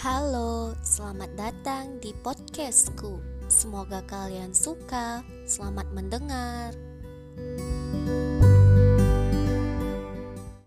Halo, selamat datang di podcastku. Semoga kalian suka. Selamat mendengar.